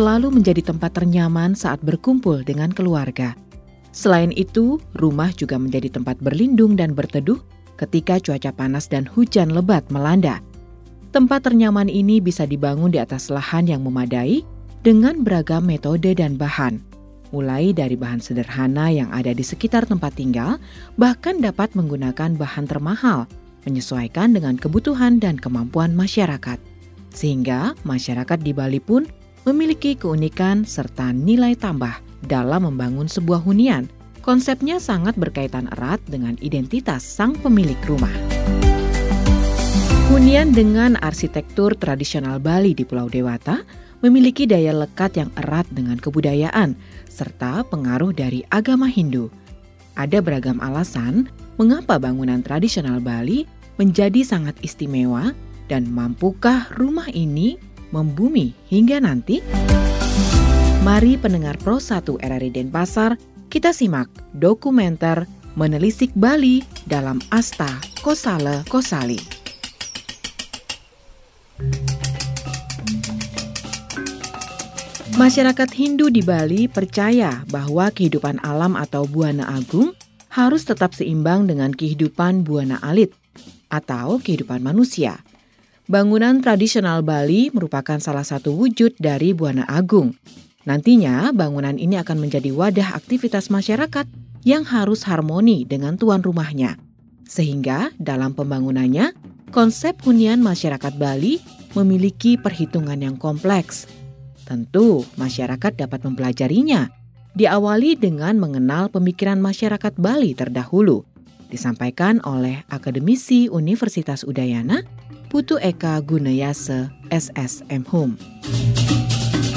selalu menjadi tempat ternyaman saat berkumpul dengan keluarga. Selain itu, rumah juga menjadi tempat berlindung dan berteduh ketika cuaca panas dan hujan lebat melanda. Tempat ternyaman ini bisa dibangun di atas lahan yang memadai dengan beragam metode dan bahan, mulai dari bahan sederhana yang ada di sekitar tempat tinggal, bahkan dapat menggunakan bahan termahal, menyesuaikan dengan kebutuhan dan kemampuan masyarakat. Sehingga masyarakat di Bali pun memiliki keunikan serta nilai tambah dalam membangun sebuah hunian. Konsepnya sangat berkaitan erat dengan identitas sang pemilik rumah. Hunian dengan arsitektur tradisional Bali di Pulau Dewata memiliki daya lekat yang erat dengan kebudayaan serta pengaruh dari agama Hindu. Ada beragam alasan mengapa bangunan tradisional Bali menjadi sangat istimewa dan mampukah rumah ini membumi hingga nanti? Mari pendengar Pro 1 RRI Denpasar, kita simak dokumenter Menelisik Bali dalam Asta Kosale Kosali. Masyarakat Hindu di Bali percaya bahwa kehidupan alam atau buana agung harus tetap seimbang dengan kehidupan buana alit atau kehidupan manusia. Bangunan tradisional Bali merupakan salah satu wujud dari buana agung. Nantinya, bangunan ini akan menjadi wadah aktivitas masyarakat yang harus harmoni dengan tuan rumahnya. Sehingga dalam pembangunannya, konsep hunian masyarakat Bali memiliki perhitungan yang kompleks – Tentu, masyarakat dapat mempelajarinya. Diawali dengan mengenal pemikiran masyarakat Bali terdahulu, disampaikan oleh akademisi Universitas Udayana, Putu Eka Gunayase, SSM Hum.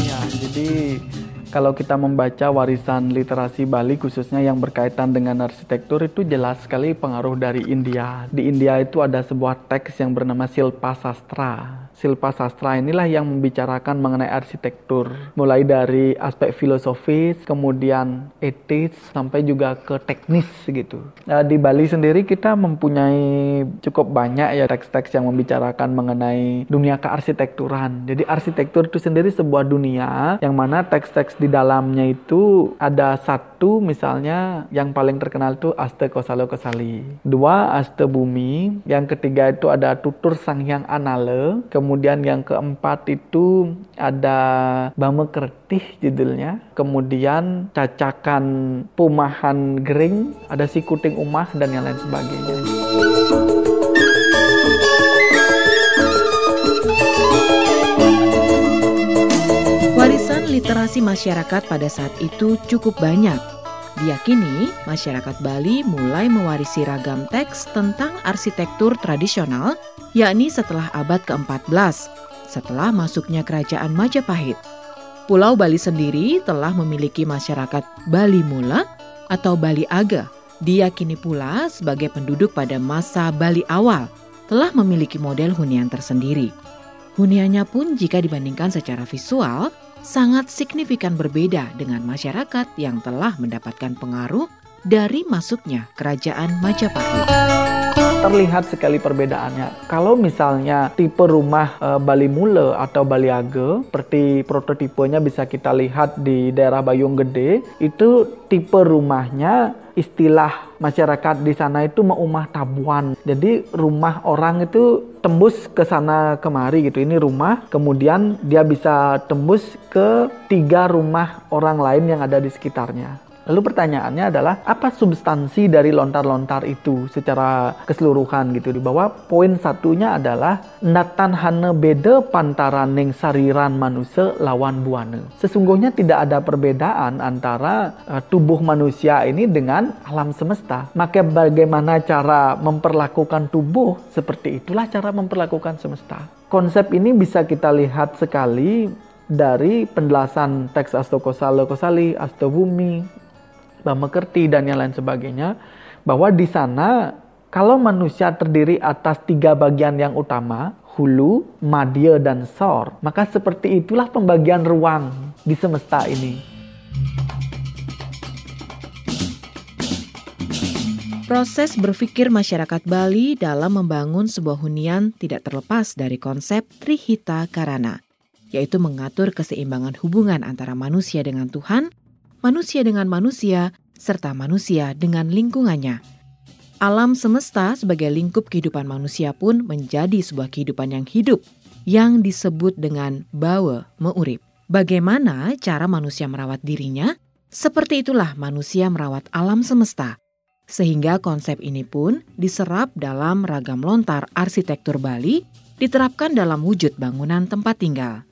Ya, jadi kalau kita membaca warisan literasi Bali khususnya yang berkaitan dengan arsitektur itu jelas sekali pengaruh dari India. Di India itu ada sebuah teks yang bernama Silpa Sastra. Silpa Sastra inilah yang membicarakan mengenai arsitektur, mulai dari aspek filosofis, kemudian etis, sampai juga ke teknis gitu. Nah, di Bali sendiri kita mempunyai cukup banyak ya teks-teks yang membicarakan mengenai dunia kearsitekturan. Jadi arsitektur itu sendiri sebuah dunia yang mana teks-teks di dalamnya itu ada satu misalnya yang paling terkenal itu Aste Kosalo Kosali. Dua Aste Bumi. Yang ketiga itu ada Tutur Sang Hyang Anale. Kemudian yang keempat itu ada Bame Kertih judulnya. Kemudian Cacakan Pumahan Gering. Ada Si Kuting Umah dan yang lain sebagainya. literasi masyarakat pada saat itu cukup banyak. Diyakini, masyarakat Bali mulai mewarisi ragam teks tentang arsitektur tradisional, yakni setelah abad ke-14, setelah masuknya kerajaan Majapahit. Pulau Bali sendiri telah memiliki masyarakat Bali Mula atau Bali Aga. Diyakini pula sebagai penduduk pada masa Bali awal telah memiliki model hunian tersendiri. Huniannya pun jika dibandingkan secara visual sangat signifikan berbeda dengan masyarakat yang telah mendapatkan pengaruh dari masuknya kerajaan Majapahit. Terlihat sekali perbedaannya. Kalau misalnya tipe rumah e, Bali Mule atau Bali Age, seperti prototipenya bisa kita lihat di daerah Bayung Gede, itu tipe rumahnya istilah masyarakat di sana itu rumah tabuan. Jadi rumah orang itu tembus ke sana kemari gitu. Ini rumah, kemudian dia bisa tembus ke tiga rumah orang lain yang ada di sekitarnya. Lalu pertanyaannya adalah apa substansi dari lontar-lontar itu secara keseluruhan gitu. Di bawah poin satunya adalah natan hane beda pantaran sariran manusia lawan buana. Sesungguhnya tidak ada perbedaan antara uh, tubuh manusia ini dengan alam semesta. Maka bagaimana cara memperlakukan tubuh seperti itulah cara memperlakukan semesta. Konsep ini bisa kita lihat sekali dari penjelasan teks Astokosalo Kosali, Astobumi, Bamekerti dan yang lain sebagainya bahwa di sana kalau manusia terdiri atas tiga bagian yang utama hulu, madya dan sor maka seperti itulah pembagian ruang di semesta ini. Proses berpikir masyarakat Bali dalam membangun sebuah hunian tidak terlepas dari konsep Trihita Karana. yaitu mengatur keseimbangan hubungan antara manusia dengan Tuhan, manusia dengan manusia, serta manusia dengan lingkungannya. Alam semesta sebagai lingkup kehidupan manusia pun menjadi sebuah kehidupan yang hidup, yang disebut dengan bawa meurip. Bagaimana cara manusia merawat dirinya? Seperti itulah manusia merawat alam semesta. Sehingga konsep ini pun diserap dalam ragam lontar arsitektur Bali, diterapkan dalam wujud bangunan tempat tinggal.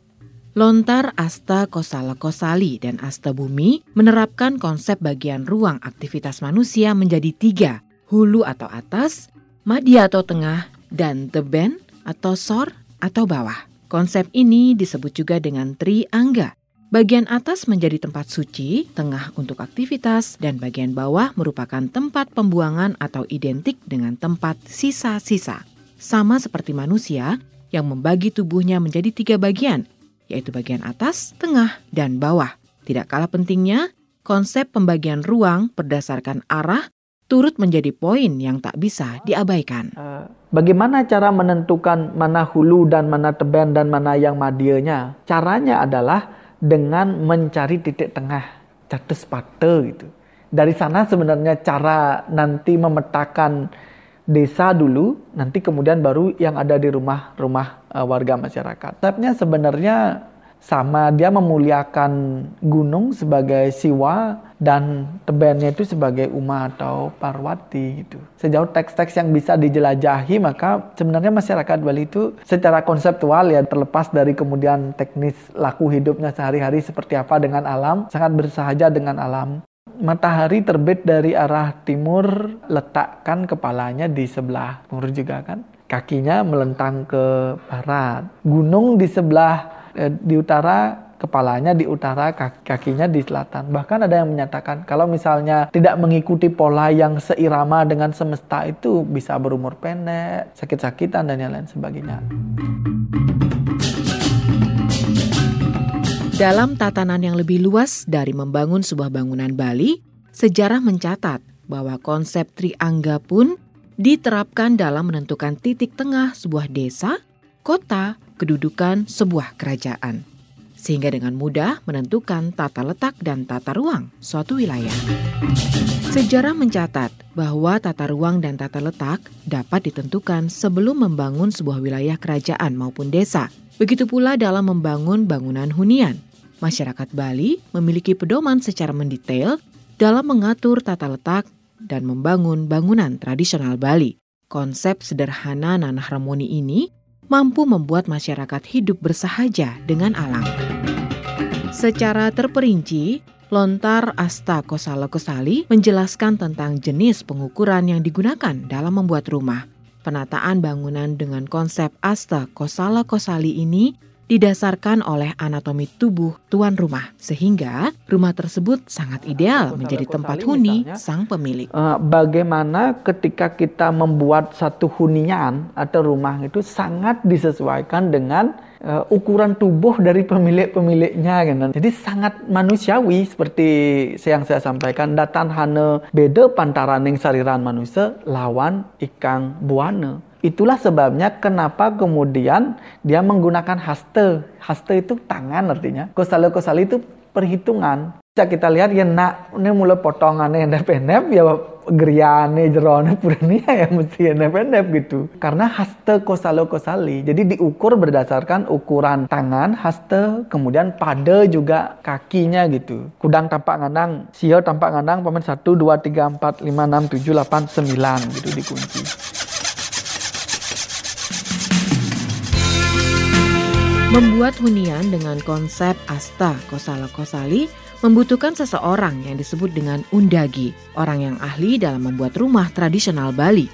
Lontar Asta Kosala Kosali dan Asta Bumi menerapkan konsep bagian ruang aktivitas manusia menjadi tiga, hulu atau atas, madya atau tengah, dan teben atau sor atau bawah. Konsep ini disebut juga dengan Tri Angga. Bagian atas menjadi tempat suci, tengah untuk aktivitas, dan bagian bawah merupakan tempat pembuangan atau identik dengan tempat sisa-sisa. Sama seperti manusia yang membagi tubuhnya menjadi tiga bagian, yaitu bagian atas, tengah, dan bawah. Tidak kalah pentingnya, konsep pembagian ruang berdasarkan arah turut menjadi poin yang tak bisa diabaikan. Eh, bagaimana cara menentukan mana hulu dan mana teben dan mana yang madianya? Caranya adalah dengan mencari titik tengah, jatuh sepatu gitu. Dari sana sebenarnya cara nanti memetakan desa dulu, nanti kemudian baru yang ada di rumah-rumah uh, warga masyarakat. Tapi sebenarnya sama dia memuliakan gunung sebagai siwa dan tebennya itu sebagai Uma atau Parwati gitu. Sejauh teks-teks yang bisa dijelajahi maka sebenarnya masyarakat Bali itu secara konseptual ya terlepas dari kemudian teknis laku hidupnya sehari-hari seperti apa dengan alam, sangat bersahaja dengan alam. Matahari terbit dari arah timur, letakkan kepalanya di sebelah timur juga kan. Kakinya melentang ke barat. Gunung di sebelah eh, di utara kepalanya di utara, kakinya di selatan. Bahkan ada yang menyatakan kalau misalnya tidak mengikuti pola yang seirama dengan semesta itu bisa berumur pendek, sakit-sakitan dan yang lain sebagainya. Dalam tatanan yang lebih luas dari membangun sebuah bangunan Bali, sejarah mencatat bahwa konsep triangga pun diterapkan dalam menentukan titik tengah sebuah desa, kota, kedudukan sebuah kerajaan, sehingga dengan mudah menentukan tata letak dan tata ruang suatu wilayah. Sejarah mencatat bahwa tata ruang dan tata letak dapat ditentukan sebelum membangun sebuah wilayah kerajaan maupun desa. Begitu pula dalam membangun bangunan hunian. Masyarakat Bali memiliki pedoman secara mendetail dalam mengatur tata letak dan membangun bangunan tradisional Bali. Konsep sederhana Nanah Ramoni ini mampu membuat masyarakat hidup bersahaja dengan alam. Secara terperinci, Lontar Asta Kosala Kosali menjelaskan tentang jenis pengukuran yang digunakan dalam membuat rumah. Penataan bangunan dengan konsep Asta Kosala Kosali ini didasarkan oleh anatomi tubuh tuan rumah, sehingga rumah tersebut sangat ideal menjadi tempat huni misalnya, sang pemilik. Uh, bagaimana ketika kita membuat satu hunian atau rumah itu sangat disesuaikan dengan uh, ukuran tubuh dari pemilik-pemiliknya kan. Jadi sangat manusiawi seperti yang saya sampaikan datan hane beda pantaraning sariran manusia lawan ikang buana. Itulah sebabnya kenapa kemudian dia menggunakan haste. Haste itu tangan artinya. Kosale-kosale itu perhitungan. Bisa kita lihat ya nak ini mulai potongannya yang pendek ya geriane jerone purnia ya mesti yang pendek gitu. Karena haste kosalo kosali. Jadi diukur berdasarkan ukuran tangan, haste, kemudian pada juga kakinya gitu. Kudang tampak ngandang, sio tampak ngandang, pamen 1, 2, 3, 4, 5, 6, 7, 8, 9 gitu dikunci. Membuat hunian dengan konsep asta kosala kosali membutuhkan seseorang yang disebut dengan undagi, orang yang ahli dalam membuat rumah tradisional Bali.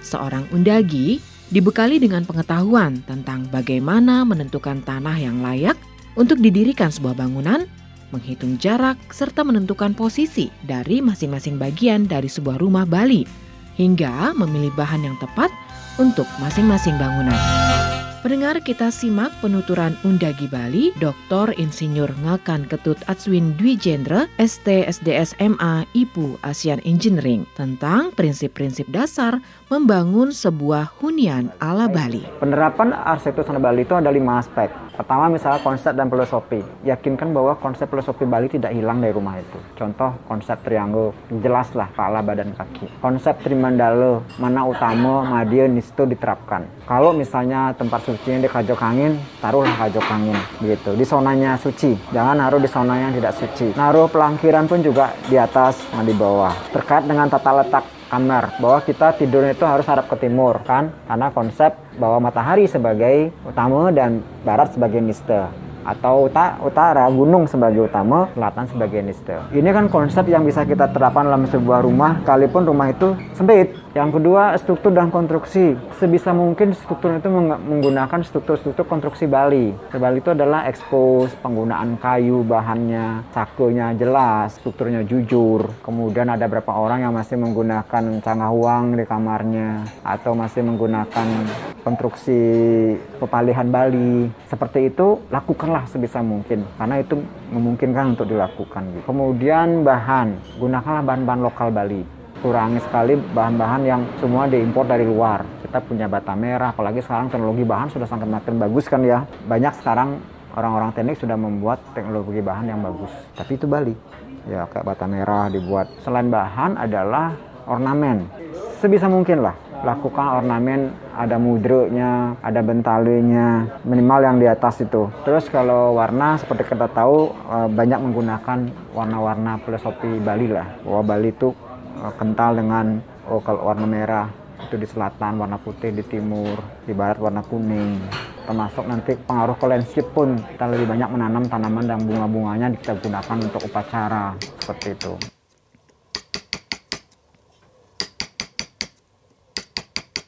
Seorang undagi dibekali dengan pengetahuan tentang bagaimana menentukan tanah yang layak untuk didirikan sebuah bangunan, menghitung jarak, serta menentukan posisi dari masing-masing bagian dari sebuah rumah Bali, hingga memilih bahan yang tepat untuk masing-masing bangunan. Pendengar kita simak penuturan Undagi Bali, Dr. Insinyur Ngakan Ketut Atswin Dwi Jendra, ST SDS MA IPU ASEAN Engineering tentang prinsip-prinsip dasar membangun sebuah hunian ala Bali. Penerapan arsitektur sana Bali itu ada lima aspek. Pertama misalnya konsep dan filosofi. Yakinkan bahwa konsep filosofi Bali tidak hilang dari rumah itu. Contoh konsep triangle, jelas lah kepala, badan, kaki. Konsep trimandala, mana utama, madya, nisto diterapkan. Kalau misalnya tempat suci di kajok angin, taruhlah kajok angin. Gitu. Di zonanya suci, jangan naruh di zona yang tidak suci. Naruh pelangkiran pun juga di atas, di bawah. Terkait dengan tata letak kamar bahwa kita tidurnya itu harus hadap ke timur kan karena konsep bahwa matahari sebagai utama dan barat sebagai nista atau utara gunung sebagai utama, selatan sebagai niste. Ini kan konsep yang bisa kita terapkan dalam sebuah rumah, kalaupun rumah itu sempit. Yang kedua, struktur dan konstruksi. Sebisa mungkin struktur itu menggunakan struktur-struktur konstruksi Bali. Bali itu adalah expose, penggunaan kayu, bahannya, sakunya jelas, strukturnya jujur. Kemudian ada beberapa orang yang masih menggunakan cangah uang di kamarnya, atau masih menggunakan konstruksi pepalihan Bali. Seperti itu, lakukanlah sebisa mungkin karena itu memungkinkan untuk dilakukan. Kemudian bahan, gunakanlah bahan-bahan lokal Bali. Kurangi sekali bahan-bahan yang semua diimpor dari luar. Kita punya bata merah, apalagi sekarang teknologi bahan sudah sangat makin bagus kan ya. Banyak sekarang orang-orang teknik sudah membuat teknologi bahan yang bagus. Tapi itu Bali. Ya kayak bata merah dibuat. Selain bahan adalah ornamen. Sebisa mungkin lah lakukan ornamen ada mudronya, ada bentalenya, minimal yang di atas itu. Terus kalau warna seperti kita tahu eh, banyak menggunakan warna-warna filosofi Bali lah. Bahwa Bali itu eh, kental dengan oh kalau warna merah itu di selatan, warna putih di timur, di barat warna kuning. Termasuk nanti pengaruh ke landscape pun kita lebih banyak menanam tanaman dan bunga-bunganya kita gunakan untuk upacara seperti itu.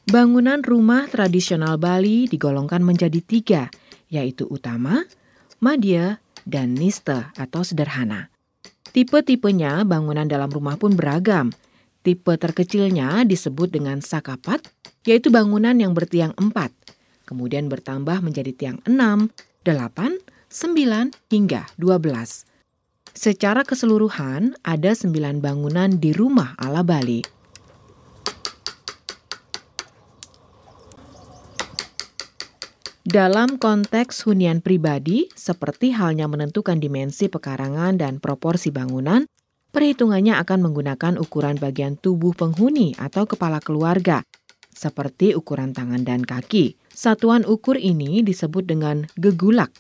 Bangunan rumah tradisional Bali digolongkan menjadi tiga, yaitu utama, madya, dan nista atau sederhana. Tipe-tipenya bangunan dalam rumah pun beragam. Tipe terkecilnya disebut dengan sakapat, yaitu bangunan yang bertiang empat, kemudian bertambah menjadi tiang enam, delapan, sembilan, hingga dua belas. Secara keseluruhan, ada sembilan bangunan di rumah ala Bali. Dalam konteks hunian pribadi, seperti halnya menentukan dimensi pekarangan dan proporsi bangunan, perhitungannya akan menggunakan ukuran bagian tubuh penghuni atau kepala keluarga, seperti ukuran tangan dan kaki. Satuan ukur ini disebut dengan gegulak.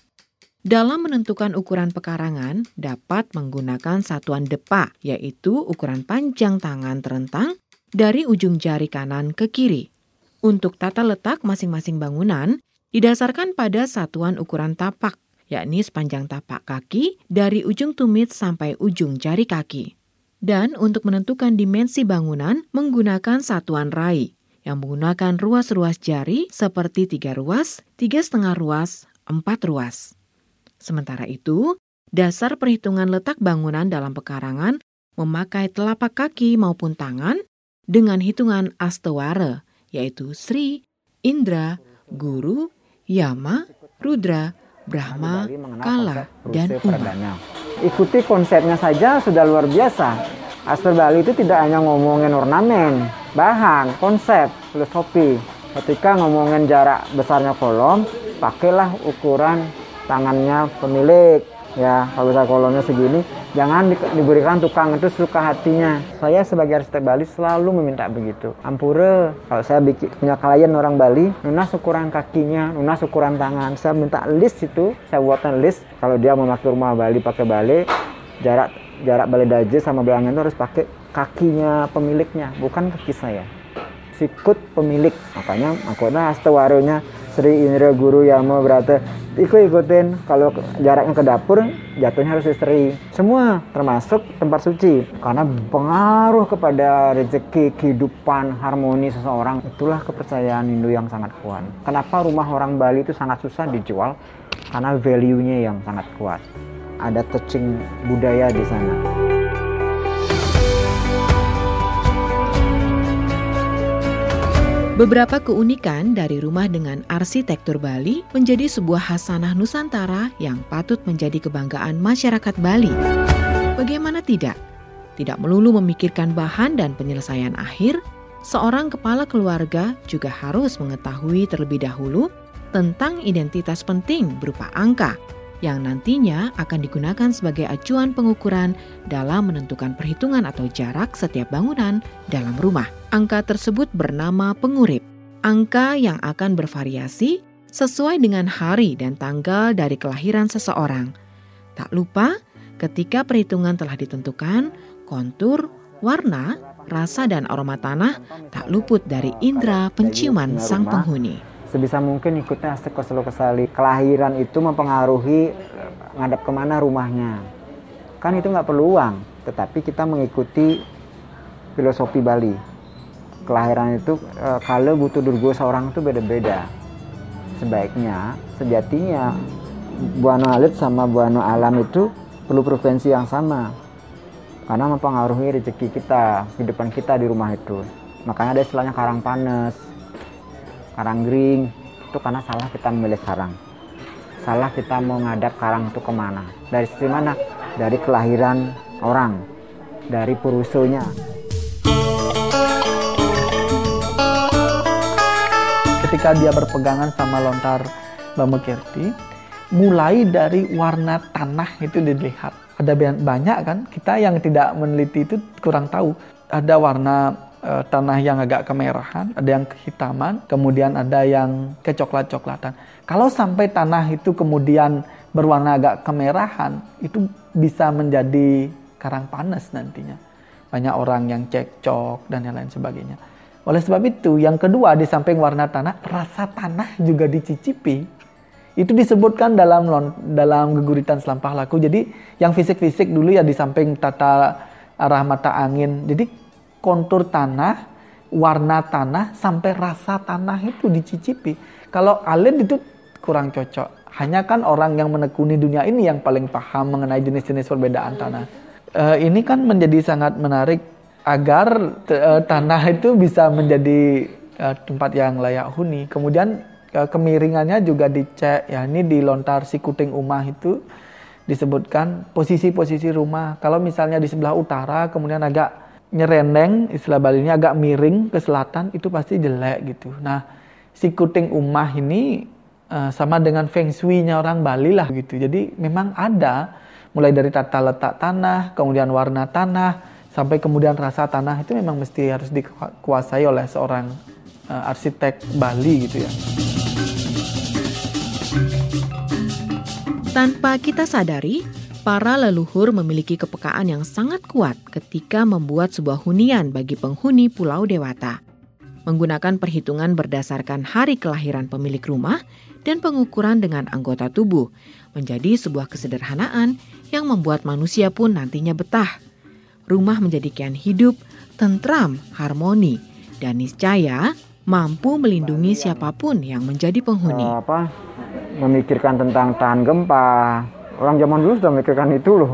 Dalam menentukan ukuran pekarangan, dapat menggunakan satuan depa, yaitu ukuran panjang tangan terentang dari ujung jari kanan ke kiri. Untuk tata letak masing-masing bangunan, didasarkan pada satuan ukuran tapak, yakni sepanjang tapak kaki dari ujung tumit sampai ujung jari kaki. Dan untuk menentukan dimensi bangunan menggunakan satuan rai yang menggunakan ruas-ruas jari seperti tiga ruas, tiga setengah ruas, empat ruas. Sementara itu, dasar perhitungan letak bangunan dalam pekarangan memakai telapak kaki maupun tangan dengan hitungan astewara, yaitu Sri, Indra, Guru, Yama, Rudra, Brahma, Kala, dan Uma. Ikuti konsepnya saja sudah luar biasa. Aspir Bali itu tidak hanya ngomongin ornamen, bahan, konsep, filosofi. Ketika ngomongin jarak besarnya kolom, pakailah ukuran tangannya pemilik. Ya, kalau bisa kolomnya segini, jangan di, diberikan tukang itu suka hatinya. Saya sebagai arsitek Bali selalu meminta begitu. Ampura kalau saya bikin punya klien orang Bali lunas ukuran kakinya lunas ukuran tangan. Saya minta list itu saya buatkan list. Kalau dia mau pakai rumah Bali pakai Bali jarak jarak Bali Daje sama belakangnya itu harus pakai kakinya pemiliknya bukan kaki saya. Sikut pemilik. Makanya makanya astawaronya Sri Indra Guru Yama berarti ikut ikutin kalau jaraknya ke dapur jatuhnya harus istri semua termasuk tempat suci. Karena pengaruh kepada rezeki kehidupan harmoni seseorang itulah kepercayaan Hindu yang sangat kuat. Kenapa rumah orang Bali itu sangat susah dijual? Karena value-nya yang sangat kuat. Ada touching budaya di sana. Beberapa keunikan dari rumah dengan arsitektur Bali menjadi sebuah hasanah Nusantara yang patut menjadi kebanggaan masyarakat Bali. Bagaimana tidak? Tidak melulu memikirkan bahan dan penyelesaian akhir, seorang kepala keluarga juga harus mengetahui terlebih dahulu tentang identitas penting berupa angka yang nantinya akan digunakan sebagai acuan pengukuran dalam menentukan perhitungan atau jarak setiap bangunan dalam rumah. Angka tersebut bernama pengurip. Angka yang akan bervariasi sesuai dengan hari dan tanggal dari kelahiran seseorang. Tak lupa, ketika perhitungan telah ditentukan, kontur, warna, rasa dan aroma tanah tak luput dari indera penciuman sang penghuni sebisa mungkin ikutnya asik keselu kesali kelahiran itu mempengaruhi eh, ngadap ke mana rumahnya. Kan itu nggak perlu uang tetapi kita mengikuti filosofi Bali. Kelahiran itu e, kalau butuh durgo seorang itu beda-beda. Sebaiknya sejatinya buano alit sama buano alam itu perlu frekuensi yang sama. Karena mempengaruhi rezeki kita kehidupan kita di rumah itu. Makanya ada istilahnya karang panas karang gering. Itu karena salah kita memilih karang. Salah kita mau ngadap karang itu ke mana? Dari sisi mana? Dari kelahiran orang. Dari purusonya ketika dia berpegangan sama lontar Bamekirti mulai dari warna tanah itu dilihat. Ada banyak kan? Kita yang tidak meneliti itu kurang tahu. Ada warna uh, tanah yang agak kemerahan, ada yang kehitaman, kemudian ada yang kecoklat-coklatan. Kalau sampai tanah itu kemudian berwarna agak kemerahan, itu bisa menjadi karang panas nantinya. Banyak orang yang cekcok dan yang lain sebagainya. Oleh sebab itu, yang kedua di samping warna tanah, rasa tanah juga dicicipi. Itu disebutkan dalam dalam geguritan selampah laku. Jadi yang fisik-fisik dulu ya di samping tata arah mata angin. Jadi kontur tanah, warna tanah, sampai rasa tanah itu dicicipi. Kalau alit itu kurang cocok. Hanya kan orang yang menekuni dunia ini yang paling paham mengenai jenis-jenis perbedaan tanah. E, ini kan menjadi sangat menarik agar e, tanah itu bisa menjadi e, tempat yang layak huni. Kemudian e, kemiringannya juga dicek. Ya ini di lontar si kuting umah itu disebutkan posisi-posisi rumah. Kalau misalnya di sebelah utara kemudian agak nyerendeng istilah Bali ini agak miring ke selatan itu pasti jelek gitu. Nah, si kuting umah ini uh, sama dengan feng shui-nya orang Bali lah gitu. Jadi memang ada mulai dari tata letak tanah, kemudian warna tanah, sampai kemudian rasa tanah itu memang mesti harus dikuasai oleh seorang uh, arsitek Bali gitu ya. Tanpa kita sadari, Para leluhur memiliki kepekaan yang sangat kuat ketika membuat sebuah hunian bagi penghuni Pulau Dewata. Menggunakan perhitungan berdasarkan hari kelahiran pemilik rumah dan pengukuran dengan anggota tubuh menjadi sebuah kesederhanaan yang membuat manusia pun nantinya betah. Rumah menjadi kian hidup, tentram, harmoni, dan niscaya mampu melindungi siapa pun yang menjadi penghuni. Apa? Memikirkan tentang tahan gempa, orang zaman dulu sudah memikirkan itu loh.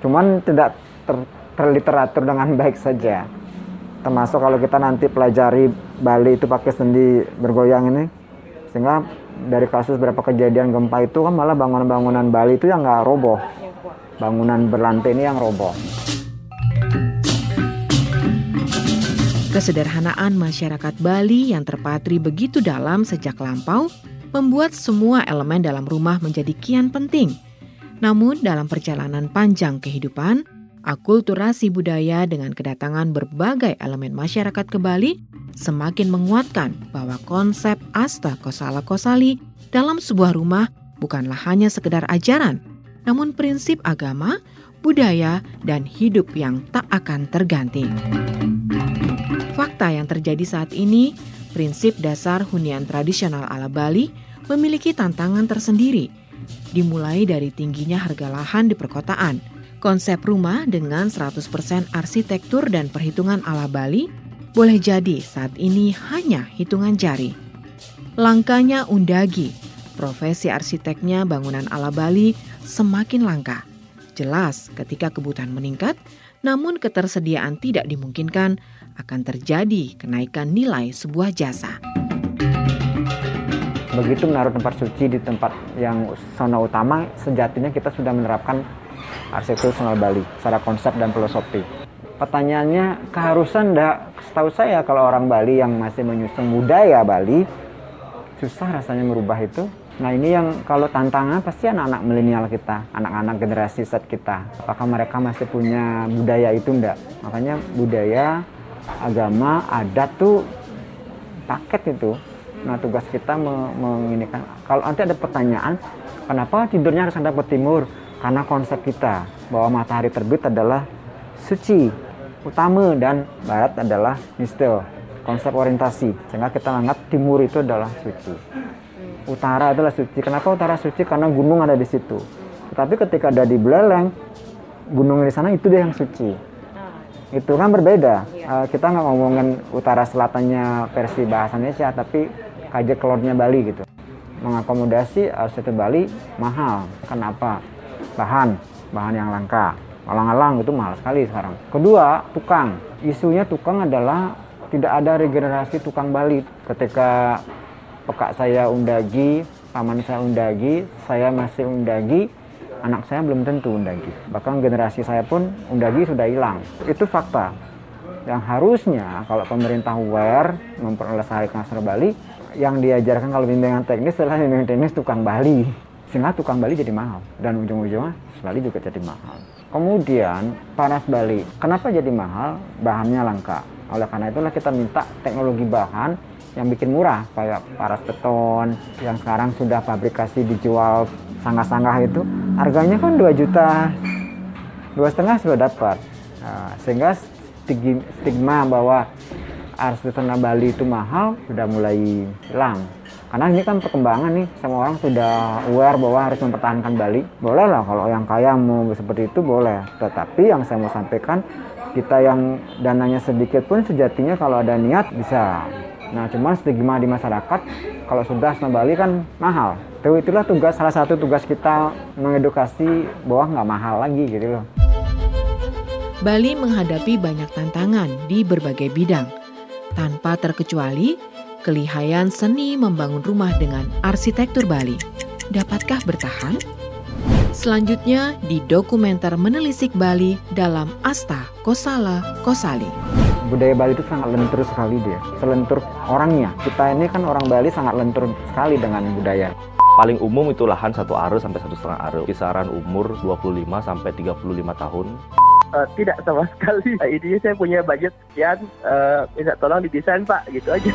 Cuman tidak ter, terliteratur dengan baik saja. Termasuk kalau kita nanti pelajari Bali itu pakai sendi bergoyang ini sehingga dari kasus berapa kejadian gempa itu kan malah bangunan-bangunan Bali itu yang nggak roboh. Bangunan berlantai ini yang roboh. Kesederhanaan masyarakat Bali yang terpatri begitu dalam sejak lampau membuat semua elemen dalam rumah menjadi kian penting – namun dalam perjalanan panjang kehidupan, akulturasi budaya dengan kedatangan berbagai elemen masyarakat ke Bali semakin menguatkan bahwa konsep asta kosala kosali dalam sebuah rumah bukanlah hanya sekedar ajaran, namun prinsip agama, budaya, dan hidup yang tak akan terganti. Fakta yang terjadi saat ini, prinsip dasar hunian tradisional ala Bali memiliki tantangan tersendiri – dimulai dari tingginya harga lahan di perkotaan. Konsep rumah dengan 100% arsitektur dan perhitungan ala Bali boleh jadi saat ini hanya hitungan jari. Langkanya undagi, profesi arsiteknya bangunan ala Bali semakin langka. Jelas ketika kebutuhan meningkat, namun ketersediaan tidak dimungkinkan, akan terjadi kenaikan nilai sebuah jasa begitu menaruh tempat suci di tempat yang zona utama sejatinya kita sudah menerapkan arsitektur nasional Bali secara konsep dan filosofi Pertanyaannya keharusan enggak? Setahu saya kalau orang Bali yang masih menyusun budaya Bali susah rasanya merubah itu. Nah ini yang kalau tantangan pasti anak-anak milenial kita, anak-anak generasi set kita. Apakah mereka masih punya budaya itu enggak? Makanya budaya, agama, adat tuh paket itu. Nah tugas kita menginikan. Kalau nanti ada pertanyaan, kenapa tidurnya harus ada ke timur? Karena konsep kita bahwa matahari terbit adalah suci, utama dan barat adalah mistel, konsep orientasi. Sehingga kita anggap timur itu adalah suci utara adalah suci. Kenapa utara suci? Karena gunung ada di situ. Tetapi ketika ada di Beleleng, gunung di sana itu dia yang suci. Itu kan berbeda. Uh, kita nggak ngomongin utara selatannya versi bahasa Indonesia, tapi kajak kelornya Bali gitu. Mengakomodasi arsitektur Bali mahal. Kenapa? Bahan, bahan yang langka. Alang-alang itu mahal sekali sekarang. Kedua, tukang. Isunya tukang adalah tidak ada regenerasi tukang Bali. Ketika pekak saya undagi, paman saya undagi, saya masih undagi, anak saya belum tentu undagi. Bahkan generasi saya pun undagi sudah hilang. Itu fakta. Yang harusnya kalau pemerintah aware memperlestarikan sastra Bali, yang diajarkan kalau bimbingan teknis adalah bimbingan teknis tukang Bali. Sehingga tukang Bali jadi mahal. Dan ujung-ujungnya Bali juga jadi mahal. Kemudian panas Bali. Kenapa jadi mahal? Bahannya langka. Oleh karena itulah kita minta teknologi bahan yang bikin murah kayak paras beton yang sekarang sudah fabrikasi dijual sanggah-sanggah itu harganya kan 2 juta dua setengah sudah dapat. Nah, sehingga stigma bahwa arsitektur Bali itu mahal sudah mulai hilang. Karena ini kan perkembangan nih semua orang sudah aware bahwa harus mempertahankan Bali. Boleh lah kalau yang kaya mau seperti itu boleh. Tetapi yang saya mau sampaikan kita yang dananya sedikit pun sejatinya kalau ada niat bisa. Nah, cuma stigma di masyarakat kalau sudah Snow Bali kan mahal. Itu itulah tugas salah satu tugas kita mengedukasi bahwa nggak mahal lagi gitu loh. Bali menghadapi banyak tantangan di berbagai bidang. Tanpa terkecuali, kelihayan seni membangun rumah dengan arsitektur Bali. Dapatkah bertahan? Selanjutnya di dokumenter Menelisik Bali dalam Asta Kosala Kosali budaya Bali itu sangat lentur sekali dia selentur orangnya kita ini kan orang Bali sangat lentur sekali dengan budaya paling umum itu lahan satu are sampai satu setengah are. Kisaran umur 25 sampai 35 tahun. Uh, tidak sama sekali. Uh, intinya saya punya budget sekian. Uh, minta tolong didesain pak. Gitu aja